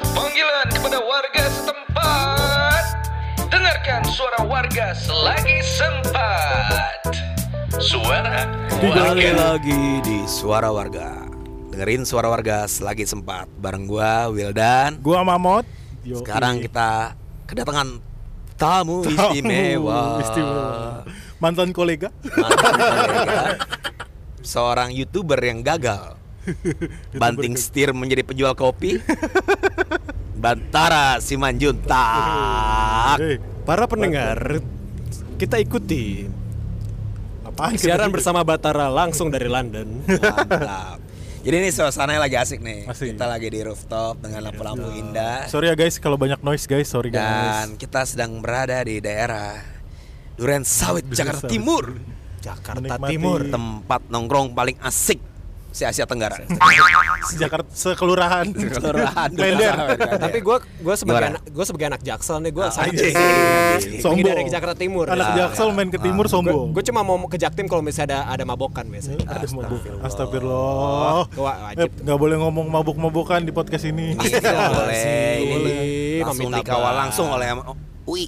Panggilan kepada warga setempat. Dengarkan suara warga selagi sempat. Suara Kembali warga. lagi di Suara Warga. Dengerin Suara Warga selagi sempat bareng gua Wildan. Gua Mamot. Yo, Sekarang kita kedatangan tamu istimewa. istimewa. Mantan kolega. Mantan kolega. Seorang YouTuber yang gagal. Banting setir menjadi penjual kopi. Bantara Simanjuntak. Eh, Para pendengar, kita ikuti apaan siaran kita- bersama Batara langsung dari London. Mantap. Jadi ini suasananya lagi asik nih. Asik. Kita lagi di rooftop dengan lampu-lampu indah. Sorry ya guys kalau banyak noise guys, sorry guys. Dan kita sedang berada di daerah Duren Sawit, Jakarta. Timur. Jakarta Menikmati- Timur. Tempat nongkrong paling asik se Asia Tenggara. Jakarta sekelurahan. Kelurahan Duren Klender. Sawit, kan, Tapi gue gue sebagai anak gue sebagai anak Jaksel nih gue Ah, anjing. Sombong. dari Jakarta Timur. Anak Ya. Jaksel main ke timur sombong. Gue cuma mau ke Jaktim kalau misalnya ada ada mabokan biasanya. Ada mabuk. Astagfirullah. Eh, nggak boleh ngomong mabuk-mabukan di podcast ini. Tidak boleh. Ini Boleh. langsung dikawal langsung oleh Ui.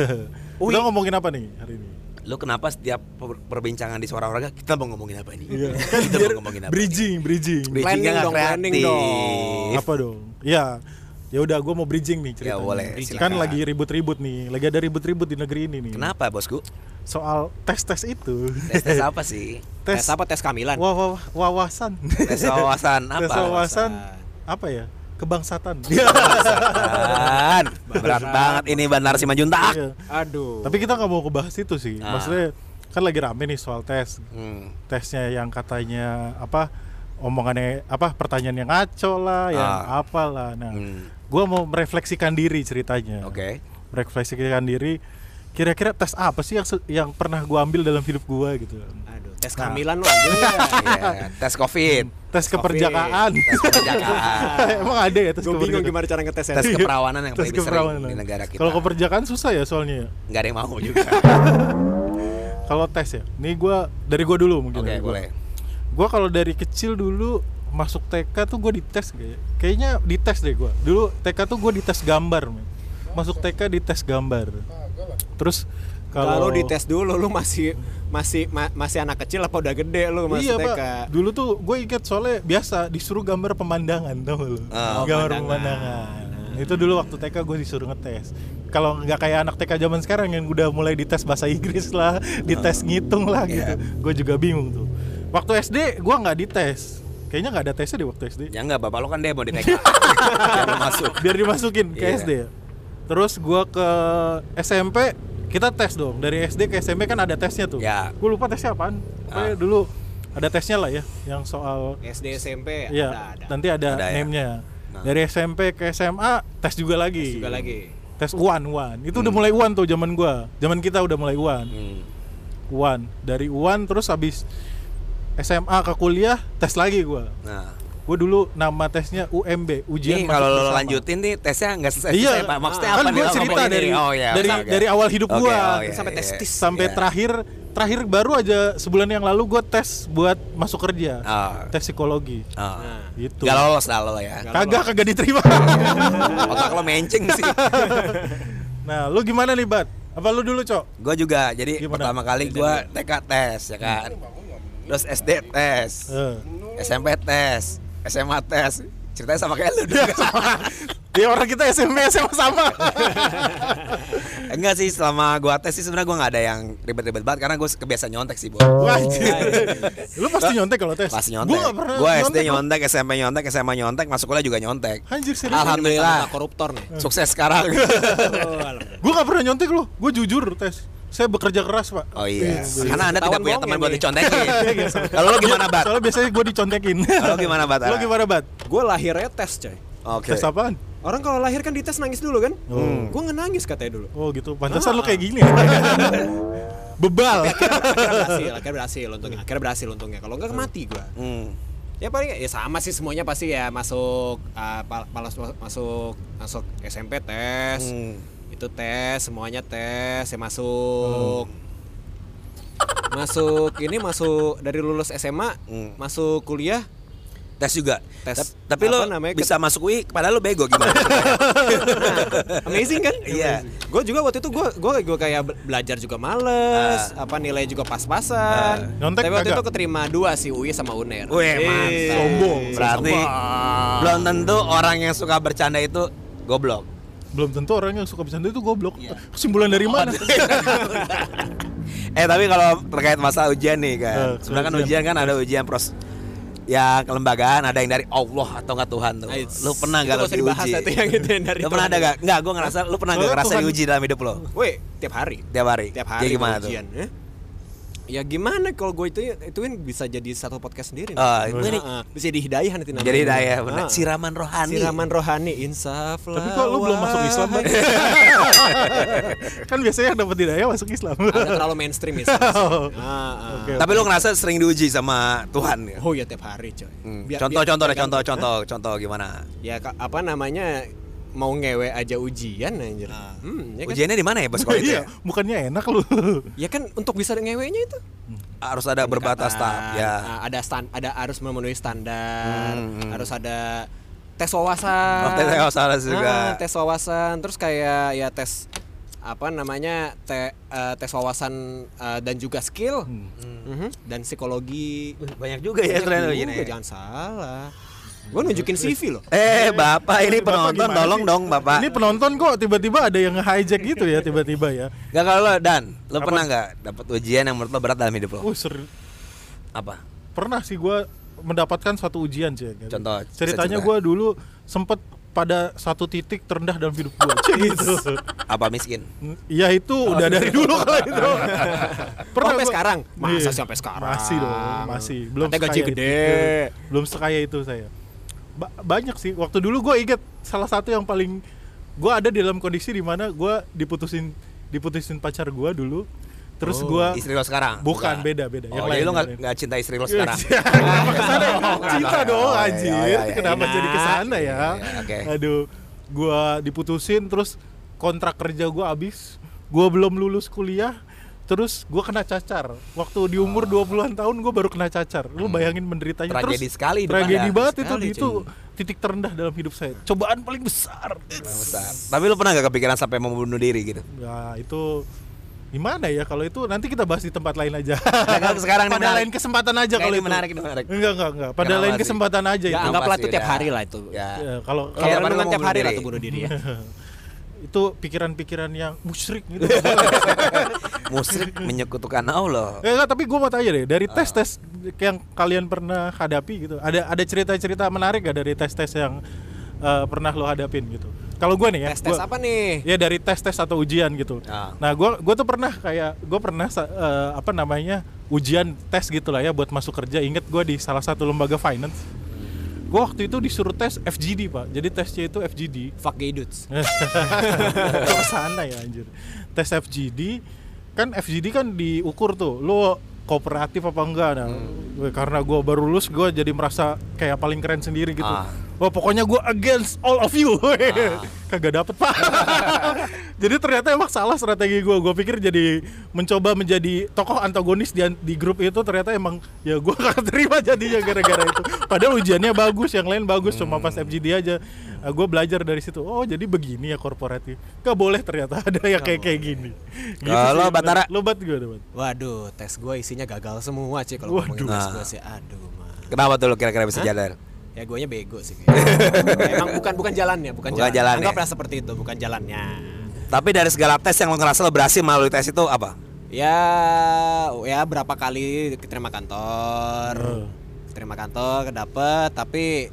Udah ngomongin apa nih hari ini? Lu kenapa setiap per- perbincangan di suara warga kita mau ngomongin apa ini? Iya. Kita mau ngomongin apa? Bridging, bridging. Bridgingnya Planning nggak kreatif. dong. Apa dong? Ya, ya udah gue mau bridging nih ceritanya. Ya, boleh, Kan silakan. lagi ribut-ribut nih, lagi ada ribut-ribut di negeri ini nih. Kenapa bosku? Soal tes-tes itu. Tes tes apa sih? Tes apa tes kamilan? Wah, wah, wah, wawasan. Tes wawasan apa? Tes wawasan apa ya? Kebangsatan. Kan, berat banget ini Bandar Simanjuntak. Iya. Aduh. Tapi kita nggak mau kebahas itu sih. Ah. Maksudnya kan lagi rame nih soal tes. Hmm. Tesnya yang katanya apa? Omongannya apa? Pertanyaan yang ngaco lah, yang Ah. apalah. Nah, Hmm. gua mau merefleksikan diri ceritanya. Oke. Merefleksikan diri. Kira-kira tes apa sih yang yang pernah gua ambil dalam hidup gua gitu? Tes Nah. kamilan lu aja. Iya, tes Covid, Tes keperjakaan. tes keperjakaan, Emang ada ya tes Gue bingung keperjakaan? gimana cara ngetesnya. tes keperawanan yang Tes paling sering di negara kita. Kalau keperjakaan susah ya soalnya ya. nggak ada yang mau juga. Kalau tes ya. Nih gua dari gua dulu mungkin. Oke, ya, gua. boleh. Gua kalau dari kecil dulu masuk TK tuh gue dites kayak kayaknya dites deh gua. Dulu TK tuh gue dites gambar. Masuk TK dites gambar. Terus Kalau kalau dites dulu lu masih masih ma- masih anak kecil apa udah gede lu masih Iya TK? pak, dulu tuh gue inget soalnya biasa disuruh gambar pemandangan tau lu? Oh, gambar pemandangan. pemandangan. Itu dulu waktu TK gue disuruh ngetes. Kalau nggak kayak anak TK zaman sekarang yang udah mulai dites bahasa Inggris lah, dites ngitung lah Iya. gitu. Gue juga bingung tuh. Waktu SD gue nggak dites. Kayaknya nggak ada tesnya deh waktu SD. Ya enggak, bapak lo kan demo di TK. Biar masuk. Biar dimasukin ke Iya. SD ya. Terus gue ke SMP kita tes dong. Dari SD ke SMP kan ada tesnya tuh. Ya. Gue lupa tesnya apaan. Pokoknya Ah. dulu ada tesnya lah ya, yang soal SD SMP Iya, ada ada. nanti ada, Ada ya? name-nya. Nah. Dari SMP ke SMA tes juga lagi. Tes juga lagi. Tes UAN, UAN. Itu udah Hmm. mulai UAN tuh zaman gua. Zaman kita udah mulai UAN. Hmm. UAN. Dari UAN terus habis SMA ke kuliah tes lagi gua. Nah, Gua dulu nama tesnya UMB, ujian masuk kalau lo lanjutin nih tesnya nggak selesai. Iya, selesai, Pak. Maksudnya kan apa gue nih? Lo cerita dari ini? oh, iya, dari oke. dari awal hidup gua oh, iya, sampai iya, iya. sampai Iya. terakhir terakhir baru aja sebulan yang lalu gua tes buat masuk kerja. Ah. Tes psikologi. Ah. Nah, Gitu. Gak lolos dah lo ya. Kagak kagak diterima. Otak lo menceng sih. Nah, lu gimana nih, Bat? Apa lu dulu, Cok? Gue juga. Jadi Gimana? pertama kali gue TK tes ya kan. Terus SD tes, Eh. SMP tes, SMA tes. Ceritanya sama kayak lu juga. Ya orang kita SMP SMA sama. Enggak sih selama gua tes sih sebenarnya gua nggak ada yang ribet-ribet banget karena gue kebiasaan nyontek sih, Bo. Wajib. Lu pasti nyontek kalau tes. Pasti nyontek. Gua pernah Gua SD kok. nyontek, SMP nyontek, SMA nyontek, masuk kuliah juga nyontek. Anjir serius. Alhamdulillah. Koruptor nih. Sukses sekarang. Oh, alhamdulillah. Gua gak pernah nyontek loh. Gua jujur tes. Saya bekerja keras, Pak. Oh iya. Iya, Karena Anda tidak punya teman ya buat dicontekin. Kalau lu gimana, Bat? Soalnya biasanya gua dicontekin. Kalau gimana, Bat? Lu gimana, Bat? Gue lahirnya tes coy. Oke. Tes apaan? Orang kalau lahir kan dites nangis dulu kan? Hmm. Gue nggak nangis katanya dulu. Oh gitu. Pantesan lu kayak gini. Bebal. akhirnya berhasil, akhirnya berhasil untungnya. Akhirnya berhasil untungnya. Kalau enggak mati gue. Hmm. Ya paling ya sama sih semuanya pasti ya masuk uh, pal- palas masuk masuk SMP tes. Hmm. Itu tes, semuanya tes, ya masuk masuk ini masuk dari lulus SMA Hmm. masuk kuliah Tes juga. Tes Ta- Tapi lo namanya, bisa masuk UI padahal lo bego gimana? Amazing kan? Iya. Gue juga waktu itu gue gue gue kayak be- belajar juga males, apa nilai juga pas-pasan. Nyontek Tapi waktu itu keterima dua sih UI sama UNER. Wih, mantap. Sombong. Berarti belum tentu orang yang suka bercanda itu goblok. Belum tentu orang yang suka bercanda itu goblok. Kesimpulan dari mana? eh tapi kalau terkait masalah ujian nih kan, Eh, sebenarnya kan ujian. ujian kan ada ujian pros ya kelembagaan ada yang dari Allah atau nggak Tuhan tuh. Lu pernah gak dibahas diuji? yang itu yang dari Lu pernah ada gak? Enggak, gue ngerasa lu pernah gak ngerasa Tuhan- diuji dalam hidup lo? Weh, tiap hari. Tiap hari. Tiap hari gimana gua tuh? ujian. eh? Ya gimana kalau gue itu ituin bisa jadi satu podcast sendiri. Ah, nih. itu nih. Heeh, bisa jadi hidayah nanti namanya. Jadi daya benar. Ah. Siraman rohani. Siraman rohani insaf Tapi kok lu belum masuk Islam, Bang? kan biasanya yang dapat hidayah masuk Islam. Ada terlalu mainstream ya. Oh. Ah, ah. Oke. Tapi lu ngerasa sering diuji sama Tuhan ya? Oh ya tiap hari coy. Hmm. Biar- Contoh-contoh biar- deh, contoh-contoh, contoh gimana? Ya apa namanya mau ngewe aja ujian anjir. Hmm, ya kan? Ujiannya di mana ya, Bos? Kalau itu iya, ya? bukannya enak lu. Ya kan untuk bisa ngewenya itu Harus ada berbatas pendekatan, tahap ya. ah, Ada stand ada harus memenuhi standar, Hmm, hmm. harus ada tes wawasan. Oh, tes wawasan juga. Ah, tes wawasan terus kayak ya tes apa namanya te, eh, tes wawasan eh, dan juga skill Mhm, dan psikologi Banyak juga ya Banyak ternyata juga, ujiannya. jangan salah gue nunjukin CV loh Eh, Bapak ini Bapak penonton gimana tolong sih? dong, Bapak. Ini penonton kok tiba-tiba ada yang nge-hijack gitu ya tiba-tiba ya. Gak kalau lo Dan, lo Apa? pernah nggak dapat ujian yang menurut lo berat dalam hidup lo? Oh, ser- Apa? pernah sih gua mendapatkan suatu ujian sih. gitu. Contoh, Ceritanya gua dulu sempet pada satu titik terendah dalam hidup gua. Cik, gitu. Apa miskin? Ya itu udah dari dulu kalau itu. sampai gua- sekarang masa Iya. sampai sekarang Masih dong, masih. Belum Katanya gaji sekaya gede itu. Belum sekaya itu saya. Ba- banyak sih. Waktu dulu gue inget salah satu yang paling gue ada di dalam kondisi di mana gue diputusin diputusin pacar gue dulu. Terus Oh, gua Istri lo sekarang? bukan beda beda. Oh, jadi lo nggak nggak cinta istri lo sekarang? Kenapa ke sana? Cinta Oh, dong iya, anjir. iya, iya. Kenapa jadi ke sana ya? Iya. Aduh, gua diputusin terus kontrak kerja gua habis. Gua belum lulus kuliah. Terus gua kena cacar. Waktu di umur 20-an tahun gua baru kena cacar. Lu bayangin menderitanya Hmm. Tragedi terus. sekali Tragedi Anda. banget itu Sekali, itu titik terendah dalam hidup saya. Cobaan paling besar. Besar. Tapi lo pernah gak kepikiran sampai mau bunuh diri gitu? Ya, itu gimana ya kalau itu nanti kita bahas di tempat lain aja. Nah, sekarang pada lain kesempatan aja Kayak kalau itu. menarik, ini menarik. Enggak, enggak, enggak. Pada Kenapa lain sih? kesempatan aja ya itu. anggaplah itu tiap hari lah itu Ya. Ya, kalau kalau mau tiap bunuh hari lah diri? tuh bunuh diri ya itu pikiran-pikiran yang musyrik gitu. Musrik menyekutukan Allah. ya, enggak, tapi gue mau tanya deh, dari tes-tes yang kalian pernah hadapi gitu, ada ada cerita-cerita menarik gak dari tes-tes yang eh, pernah lo hadapin gitu? Kalau gue nih ya, tes tes gua- apa nih Ya dari tes-tes atau ujian gitu. Ah. Nah, gue gue tuh pernah kayak gue pernah eh, apa namanya ujian tes gitu lah ya buat masuk kerja. Ingat gue di salah satu lembaga finance. Gue waktu itu disuruh tes FGD pak. Jadi tesnya itu FGD. fuck gay dudes Kok ke sana ya anjir. Tes FGD kan FGD kan diukur tuh. Lo kooperatif apa enggak nah. Karena gue baru lulus gue jadi merasa kayak paling keren sendiri gitu. Ah. Wah pokoknya gue against all of you. Kagak dapet pak. jadi ternyata emang salah strategi gue. Gue pikir jadi mencoba menjadi tokoh antagonis di, di grup itu ternyata emang ya gue gak terima jadinya gara-gara itu. Padahal ujiannya bagus, yang lain bagus cuma pas FGD aja. gue belajar dari situ. Oh jadi begini ya korporatif. Gak boleh ternyata ada yang kayak kayak gini. Gitu Kalau sih, Batara? Lo bat gimana bat? waduh tes gue isinya gagal semua sih kalau ngomongin tes gue sih aduh mah Kenapa tuh lo kira-kira bisa Hah? jalan? Ya gue bego sih emang bukan bukan jalannya bukan, Bukan jalannya. anggaplah seperti itu bukan jalannya Tapi dari segala tes yang lo ngerasa lo berhasil melalui tes itu apa? ya ya berapa kali keterima kantor Hmm. keterima kantor dapet tapi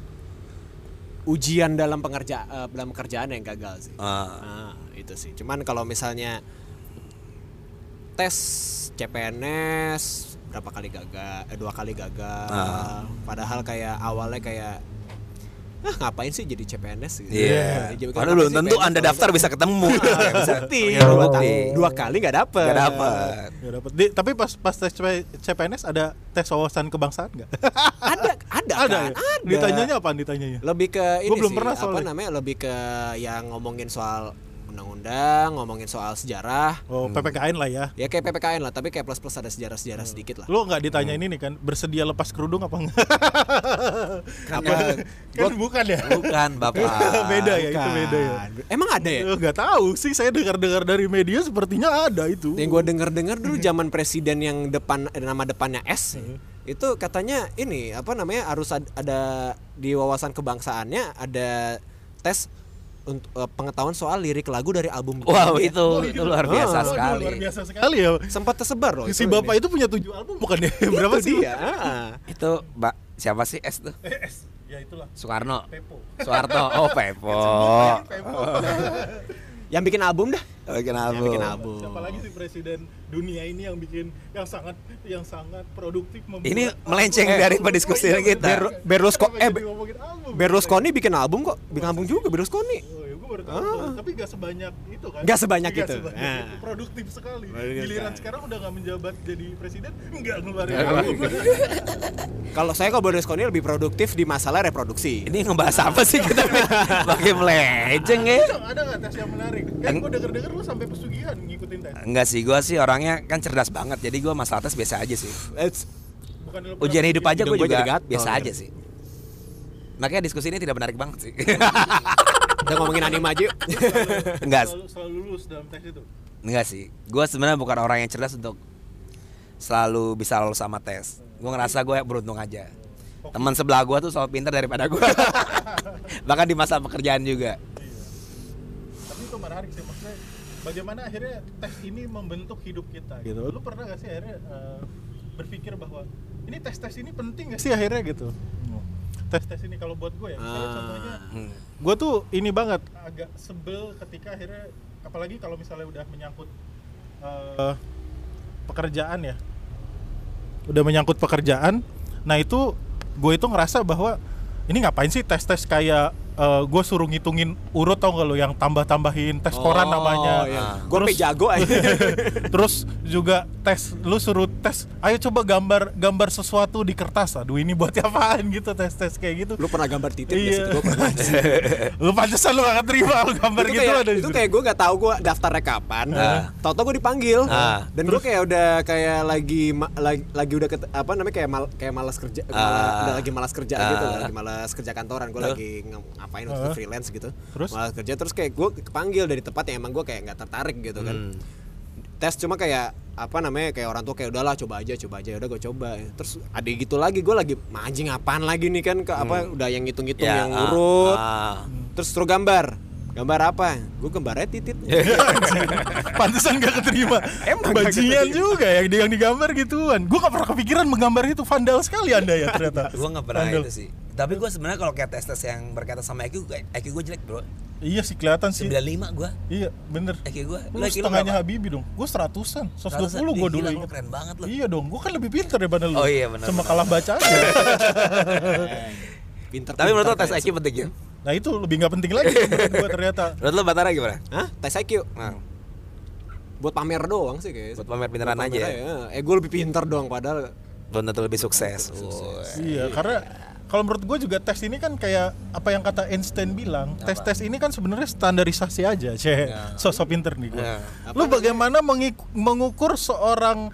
ujian dalam pengerja eh, dalam pekerjaan yang gagal sih Ah. Nah, itu sih cuman kalau misalnya tes CPNS berapa kali gagal eh, dua kali gagal Ah. padahal kayak awalnya kayak ah ngapain sih jadi CPNS gitu Iya. Jadi, Padahal belum tentu PNS Anda daftar bisa ketemu. bisa bisa bukti punya dua, kali, dua kali nggak dapet Gak dapet. Gak dapet. Di- tapi pas pas tes CP- CPNS ada tes wawasan kebangsaan nggak? ada ada ada. kan ya? ada Ditanyanya apa ditanyanya? lebih ke ini Gua belum sih pernah apa soalnya. namanya lebih ke yang ngomongin soal undang-undang, ngomongin soal sejarah. Oh, PPKN lah ya. Ya kayak PPKN lah, tapi kayak plus-plus ada sejarah-sejarah Hmm. sedikit lah. Lu nggak ditanya ini nih kan, bersedia lepas kerudung apa enggak? Apa? kan bukan ya? Bukan, Bapak. beda ya, itu beda ya. Emang ada ya? Nggak tahu sih, saya dengar-dengar dari media sepertinya ada itu. Yang gue denger-dengar dulu zaman presiden yang depan ada nama depannya S Hmm. itu katanya ini apa namanya harus ad- ada di wawasan kebangsaannya ada tes untuk eh, pengetahuan soal lirik lagu dari album. Wow, itu itu luar biasa Waduh, sekali. Luar biasa sekali ya. sempat tersebar loh. Si bapak itu punya tujuh album bukan ya? Berapa Itu sih? dia. Itu, Mbak, siapa sih S tuh? Eh, S. Ya itulah. Soekarno. Pepo. Soeharto. Oh, Pepo. Pepo. Yang bikin album dah. Bikin Yang album. bikin album. Siapa lagi sih presiden dunia ini yang bikin yang sangat yang sangat produktif membuat Ini melenceng Eh, dari pendiskusian kita. Ber- Berlusco- Kenapa eh, jadi ngomongin album? Berlusconi bikin album kok. Bikin album juga Berlusconi. Oh, gue baru tahu tuh. Tapi gak sebanyak itu kan? Nggak sebanyak Nggak itu. sebanyak Nah. itu. Produktif sekali. Giliran sekarang udah gak menjabat jadi presiden, nggak ngeluarin. Kalau saya kalau Berlusconi lebih produktif di masalah reproduksi. Ini ngebahas apa sih kita? Pakai melenceng ya? Ada nggak- tes yang menarik? Kan Eng- gue denger-denger lu sampai pesugihan ngikutin tes. Enggak sih, gua sih orangnya kan cerdas banget. Jadi gua masalah tes biasa aja sih. Ujian hidup aja gue juga biasa aja sih. Makanya diskusi ini tidak menarik banget sih. Udah ngomongin anime aja yuk. Enggak, selalu, selalu lulus dalam tes itu. enggak sih. Gue sebenarnya bukan orang yang cerdas untuk selalu bisa lulus sama tes. Gue ngerasa gue beruntung aja. Teman sebelah gue tuh selalu pintar daripada gue. Bahkan di masa pekerjaan juga. Tapi itu menarik sih maksudnya bagaimana akhirnya tes ini membentuk hidup kita gitu. Lu pernah gak sih akhirnya eh, berpikir bahwa ini tes-tes ini penting gak sih akhirnya gitu? Tes-tes ini kalau buat gue ya, misalnya Ah. contohnya Hmm. Gue tuh ini banget. Agak sebel ketika akhirnya apalagi kalau misalnya udah menyangkut eh, pekerjaan ya. Udah menyangkut pekerjaan nah itu gue itu ngerasa bahwa ini ngapain sih tes tes kayak gue suruh ngitungin urut tau gak lo yang tambah tambahin tes koran Oh, namanya iya. Ah. Terus- sampai jago aja. terus juga tes lu suruh tes ayo coba gambar gambar sesuatu di kertas aduh ini buat apaan gitu tes tes kayak gitu Lu pernah gambar titik Iya. Gua pernah. lu pantesan lu gak terima lu gambar itu gitu kayak, ada itu kayak gue gak tahu gue daftarnya kapan. Ah. Tau-tau gue dipanggil. Ah. Dan gue kayak udah kayak lagi lagi, lagi udah ket- apa namanya kayak mal, kayak malas kerja, malah- Ah. udah lagi malas kerja Ah. gitu, lagi malas kerja kantoran. Gue lagi ng- ngapain waktu itu Ah. freelance gitu. Terus? Malas kerja terus kayak gue kepanggil dari tempat yang emang gue kayak nggak tertarik gitu kan. Hmm. tes cuma kayak apa namanya kayak orang tua kayak udahlah coba aja coba aja udah gue coba terus ada gitu lagi gue lagi anjing apaan lagi nih kan ke apa udah yang hitung-hitung Ya, yang ah, urut ah. terus suruh gambar gambar apa gue gambarnya titit pantesan gak keterima Emang bajingan keterima. juga yang yang digambar gituan gue gak pernah kepikiran menggambar itu vandal sekali anda ya ternyata Gue nggak pernah Vandal. itu sih. Tapi gue sebenarnya kalau kayak tes tes yang berkaitan sama IQ, gue- IQ gue jelek bro. iya sih kelihatan sih 95 gue. iya bener IQ gue. lu setengahnya Habibie dong gue seratusan 120 gue dulu inget keren banget loh. iya dong gue kan lebih pintar daripada lu Oh iya, benar, cuma kalah baca aja pinter Tapi menurut tes IQ penting ya? Nah itu lebih nggak penting lagi gue ternyata Menurut lo Batara gimana? Hah? tes IQ Nah, buat pamer doang sih kayak buat pamer pintaran aja ya? eh gue lebih pinter dong padahal belum tentu lebih sukses. Woi. Iya, karena kalau menurut gue juga tes ini kan kayak apa yang kata Einstein bilang, tes-tes ini kan sebenarnya standarisasi aja, ceh. Sosok pinter nih gue. Ya. Lu bagaimana mengik- mengukur seorang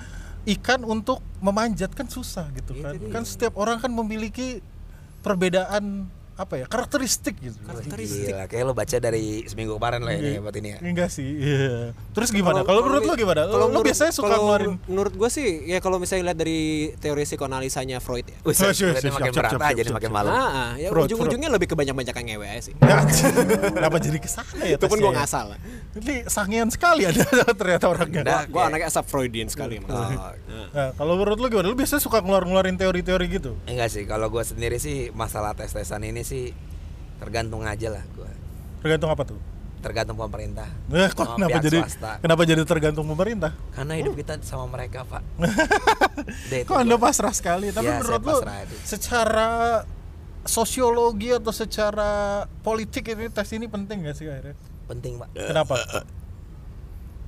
ikan untuk memanjat kan susah gitu kan. Kan setiap orang kan memiliki perbedaan apa ya karakteristik gitu. Gila, kayak lo baca dari seminggu kemarin lah ini buat ini ya. Enggak sih. Iya. Terus gimana? Kalau menurut lu gimana? Lu menurut- biasanya suka kalau ngeluarin menurut gue sih ya kalau misalnya lihat dari teori psikoanalisanya Freud ya Wih, Oh, siap, makin berat aja nih makin malam. Ah, ya ujung-ujungnya lebih ke banyak-banyakan ngewe aja sih. Ya, Kenapa jadi ke sana ya? Itu pun gue ya? ngasal. Ini sangean sekali ada ternyata orangnya. Nah, Gue anaknya asap Freudian sekali emang. Oh, Nah, kalau menurut lu gimana? Lu biasanya suka ngeluarin teori-teori gitu? enggak sih, kalau gue sendiri sih masalah tes-tesan ini sih tergantung aja lah gue. Tergantung apa tuh? Tergantung pemerintah. Eh, kok sama kenapa jadi swasta. kenapa jadi tergantung pemerintah? Karena hidup kita sama mereka, Pak. Kok Anda pasrah sekali? Tapi Ya, menurut aja. secara sosiologi atau secara politik ini tes ini penting gak sih akhirnya? penting, Pak. Kenapa?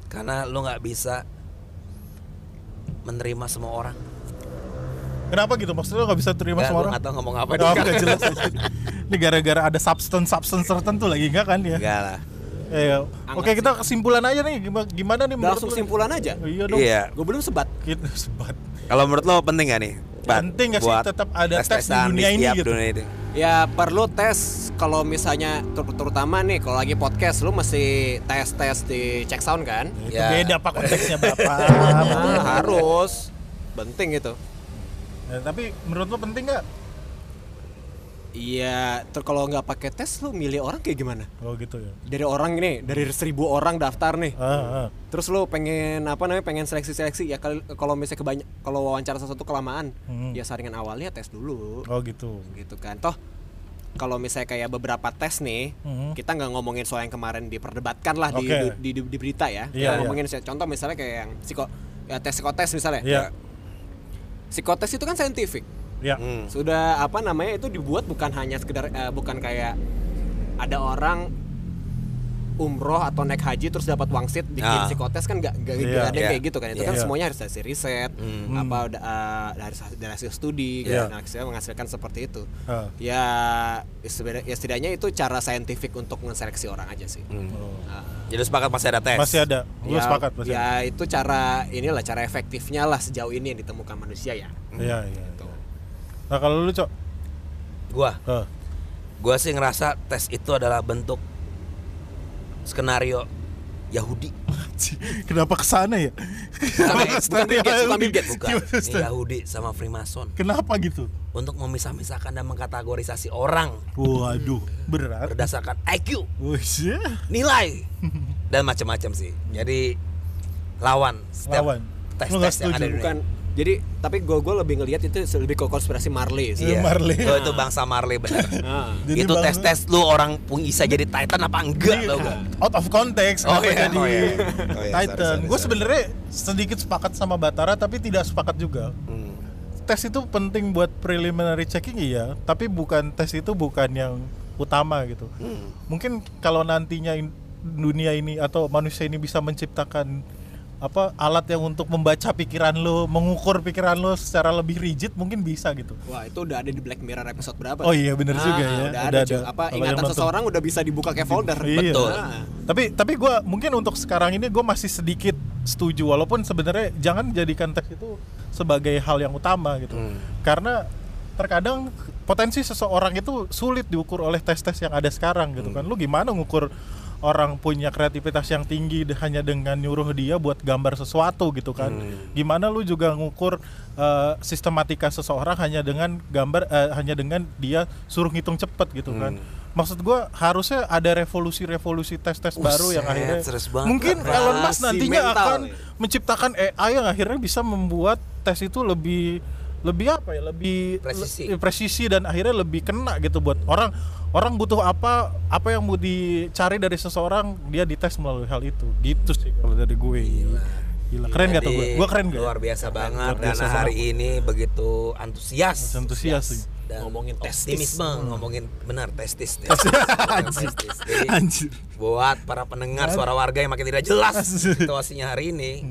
Karena lu nggak bisa menerima semua orang. Kenapa gitu? Maksudnya lu gak bisa terima Nggak, sama gua orang? nggak tahu ngomong apa Oh, nih. nggak jelas. Ini gara-gara ada substance substance tertentu lagi enggak kan ya? Enggak lah. Iya. Oke, kita kesimpulan aja nih gimana, gimana nih menurut Langsung kesimpulan aja. Iya dong. Iya. Gue belum sebat. Kita sebat. Kalau menurut lo penting gak nih? Bat, Penting gak sih tetap ada tes di tes-tesan dunia ini gitu? dunia ini? Ya perlu tes kalau misalnya ter- terutama nih kalau lagi podcast lu mesti tes-tes di check sound kan? Itu Ya. beda pak konteksnya bapak. Nah, harus. Penting itu. Ya, tapi menurut lo penting nggak? Iya, ter kalau nggak pakai tes lu milih orang kayak gimana? Oh gitu ya. Dari orang ini, dari seribu orang daftar nih. Ah, ah. Terus lu pengen apa namanya? Pengen seleksi-seleksi ya kalau misalnya kebanyak kalau wawancara sesuatu kelamaan, Hmm. ya saringan awalnya tes dulu. Oh gitu. Gitu kan. Toh kalau misalnya kayak beberapa tes nih, Mhm. kita nggak ngomongin soal yang kemarin diperdebatkan lah di, Oke. di, di, di berita ya. Iya, Kita ngomongin contoh misalnya kayak yang psiko ya tes psikotes misalnya. Iya. Psikotes itu kan saintifik. Ya. Hmm. Sudah apa namanya itu dibuat bukan hanya sekedar eh, bukan kayak ada orang umroh atau naik haji terus dapat wangsit bikin Ah. psikotes kan nggak nggak Iya. nggak ada yang Iya. kayak gitu kan itu kan Iya. semuanya harus dari riset Hmm. apa udah, eh, dari dari hasil studi Iya. gitu. nah, hasilnya menghasilkan seperti itu Ah. ya sebenarnya ya setidaknya itu cara saintifik untuk menseleksi orang aja sih Hmm. Oh. Ah. Jadi sepakat masih ada tes. Masih ada. Lu ya, sepakat masih ya ada. itu cara inilah cara efektifnya lah sejauh ini yang ditemukan manusia ya Iya, iya. Tuh. Nah, kalau lu, Cok? Gua, Ah. gua sih ngerasa tes itu adalah bentuk skenario Yahudi. Kenapa ke sana ya? Bukan- bukan. Ini Yahudi sama Freemason Kenapa gitu? untuk memisah-misahkan dan mengkategorisasi orang Waduh, berat. berdasarkan IQ, Wih, sih. nilai dan macam-macam sih. Jadi lawan setiap Lawan. Tes-tes yang ada di dunia. bukan jadi tapi gue gue lebih ngelihat itu lebih ke konspirasi Marley sih Iya. Marley. Oh, itu bangsa Marley benar. Ah. Jadi itu bang- tes-tes lu orang pun bisa jadi Titan apa enggak Iya. tau gak? Out of context Oh iya, jadi oh iya. Oh iya, Titan. Gue sebenarnya sedikit sepakat sama Batara tapi tidak sepakat juga. Hmm. Tes itu penting buat preliminary checking iya, tapi bukan tes itu bukan yang utama gitu. Hmm. Mungkin kalau nantinya in- dunia ini atau manusia ini bisa menciptakan apa alat yang untuk membaca pikiran lo, mengukur pikiran lo secara lebih rigid mungkin bisa gitu. Wah itu udah ada di Black Mirror episode berapa? Oh iya, bener Ah, juga ya. Udah Udah ada, ada. Apa ingatan nonton. seseorang udah bisa dibuka kayak folder. Iya. Betul. Ah. Tapi tapi gue mungkin untuk sekarang ini gue masih sedikit setuju walaupun sebenarnya jangan jadikan tes itu sebagai hal yang utama gitu. Hmm. Karena terkadang potensi seseorang itu sulit diukur oleh tes-tes yang ada sekarang gitu kan. Lu gimana ngukur orang punya kreativitas yang tinggi hanya dengan nyuruh dia buat gambar sesuatu gitu kan. Gimana lu juga ngukur eh, sistematika seseorang hanya dengan gambar eh, hanya dengan dia suruh ngitung cepet gitu kan. Maksud gua harusnya ada revolusi-revolusi tes-tes baru yang akhirnya banget. mungkin Elon Musk nantinya mental, akan menciptakan AI yang akhirnya bisa membuat tes itu lebih lebih apa ya lebih Presisi. le- presisi dan akhirnya lebih kena gitu buat orang orang butuh apa apa yang mau dicari dari seseorang dia dites melalui hal itu gitu sih kalau dari gue gila, keren gak tuh gue Jadi, gue keren gak Luar biasa banget Luar biasa dan hari banget. ini begitu antusias. Antusias sih. Dan Ngomongin testis. optimisme, ngomongin benar testis. testis. Jadi anjir buat para pendengar suara warga yang makin tidak jelas situasinya hari ini.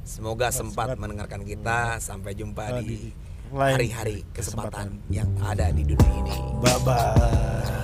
Semoga sempat mendengarkan kita. Sampai jumpa di hari-hari kesempatan yang ada di dunia ini. bye bye